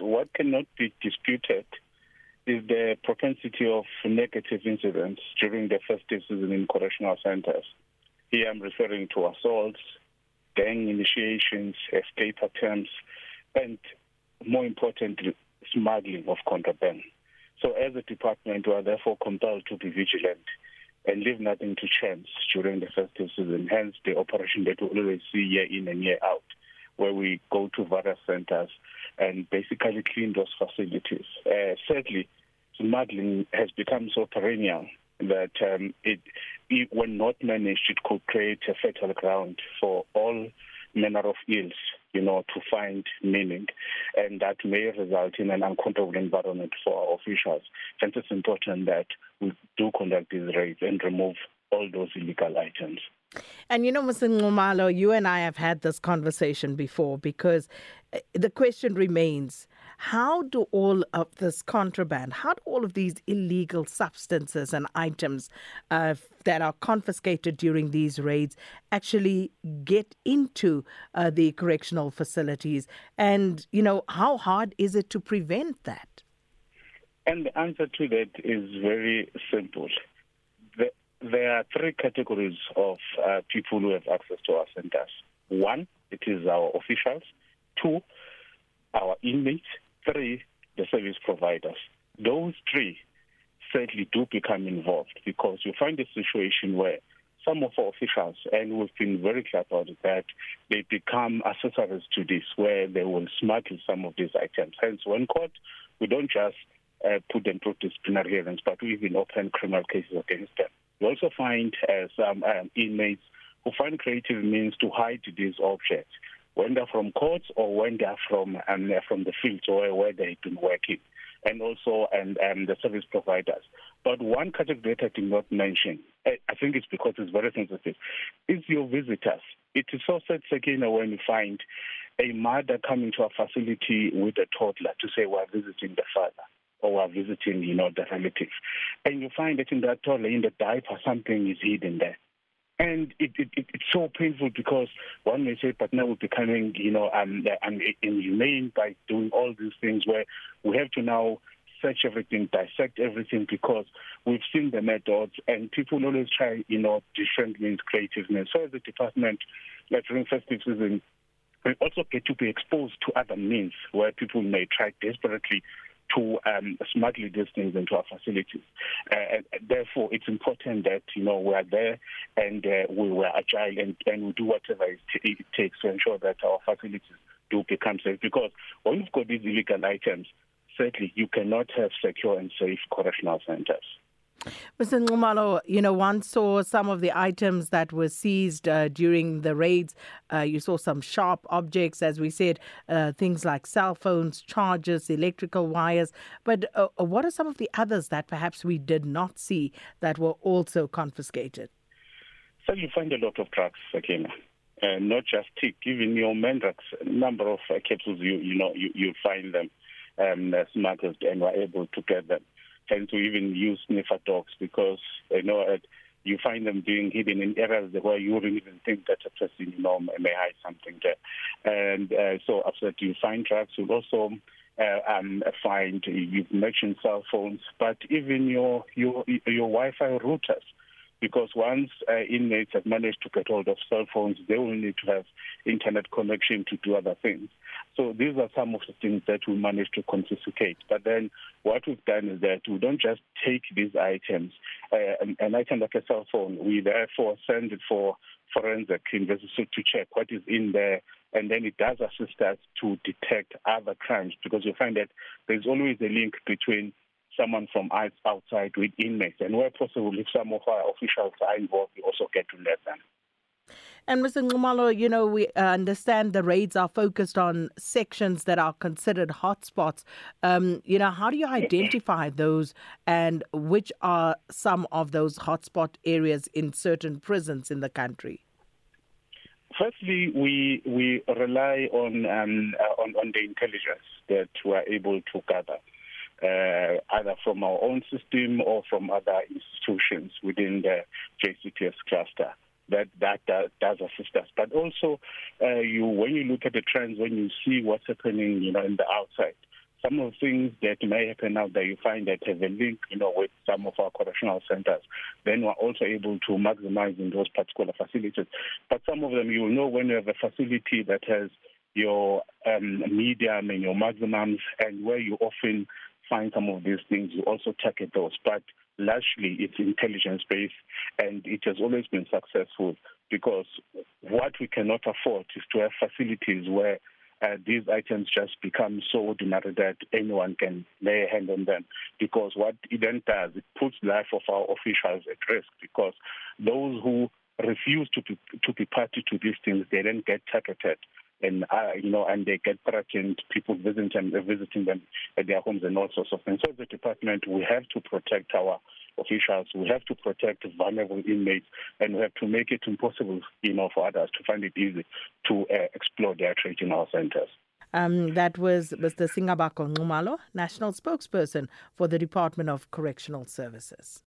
what cannot be disputed is the propensity of negative incidents during the festive season in correctional centers. Here I'm referring to assaults, gang initiations, escape attempts, and more importantly, smuggling of contraband. So as a department, we are therefore compelled to be vigilant and leave nothing to chance during the festive season. Hence the operation that we always see year in and year out, where we go to various centers and basically clean those facilities. Uh, sadly, smuggling has become so perennial that um, it, it, when not managed, it could create a fertile ground for all manner of ills, you know, to find meaning, and that may result in an uncomfortable environment for our officials. Hence, it's important that we do conduct these raids and remove all those illegal items. And you know, Mr. Ngumalo, you and I have had this conversation before because eh, the question remains how do all of this contraband, how do all of these illegal substances and items uh, that are confiscated during these raids actually get into uh, the correctional facilities? And, you know, how hard is it to prevent that? And the answer to that is very simple. The, there are three categories of uh, people who have access to our centers. One, it is our officials. Two, our inmates. Three, the service providers. Those three certainly do become involved because you find a situation where some of our officials, and we've been very clear about it, that they become accessories to this, where they will smuggle some of these items. Hence, when caught, we don't just uh, put them through disciplinary hearings, but we even open criminal cases against them. We also find uh, some um, inmates who find creative means to hide these objects when they're from courts or when they're from um, from the fields or where they've been working, and also and um, the service providers. But one category that I did not mention, I, I think it's because it's very sensitive, is your visitors. It is so sad, Sakina, when you find a mother coming to a facility with a toddler to say we're visiting the father we're visiting, you know, the relative. And you find that in that toddler, in the diaper, something is hidden there. And it, it, it, it's so painful because one may say, but now we're becoming, you know, um, um, inhumane by doing all these things where we have to now search everything, dissect everything because we've seen the methods and people always try, you know, different means, creative means. So as a department, like during festive season, we also get to be exposed to other means where people may try desperately to um, smuggle these things into our facilities. Uh, therefore, it's important that you know we are there and uh, we were agile and, and we do whatever it, t- it takes to ensure that our facilities do become safe. Because when you've got these illegal items, certainly you cannot have secure and safe correctional centers. Mr. Ngumalo, you know, one saw some of the items that were seized uh, during the raids. Uh, you saw some sharp objects, as we said, uh, things like cell phones, chargers, electrical wires. But uh, what are some of the others that perhaps we did not see that were also confiscated? So you find a lot of drugs, Sakina. Uh, not just tick, even your Mandrax, number of uh, capsules, you you know, you, you find them um, smuggled and were able to get them tend to even use sniffer dogs because you know uh, you find them being hidden in areas where you wouldn't even think that a person you know may hide something there. And uh, so after you find drugs, you'll also uh, um, find you've mentioned cell phones, but even your your your Wi-Fi routers because once uh, inmates have managed to get hold of cell phones, they will need to have internet connection to do other things. So these are some of the things that we managed to confiscate. But then what we've done is that we don't just take these items, uh, an, an item like a cell phone, we therefore send it for forensic investigation to check what is in there and then it does assist us to detect other crimes because you find that there's always a link between someone from outside with inmates. And where possible, if some of our officials are involved, we also get to let them. And Mr. Ngumalo, you know, we understand the raids are focused on sections that are considered hotspots. Um, you know, how do you identify those and which are some of those hotspot areas in certain prisons in the country? Firstly, we we rely on um, uh, on, on the intelligence that we are able to gather uh, either from our own system or from other institutions within the JCTS cluster. That that uh, does assist us, but also uh, you when you look at the trends, when you see what's happening, you know, in the outside, some of the things that may happen now that you find that have a link, you know, with some of our correctional centers, then we're also able to maximize in those particular facilities. But some of them, you will know when you have a facility that has your um, medium and your maximums, and where you often find some of these things, you also target those. But largely, it's intelligence based, and it has always been successful because what we cannot afford is to have facilities where uh, these items just become so ordinary that anyone can lay a hand on them. Because what it then does, it puts life of our officials at risk. Because those who refuse to be, to be party to these things, they then get targeted and uh, you know, and they get threatened. People visiting them, visiting them at their homes, and all sorts of things. So, as a department, we have to protect our officials. We have to protect vulnerable inmates, and we have to make it impossible, you know, for others to find it easy to uh, explore their trade in our centers. Um, that was Mr. Singabako Nxumalo, National Spokesperson for the Department of Correctional Services.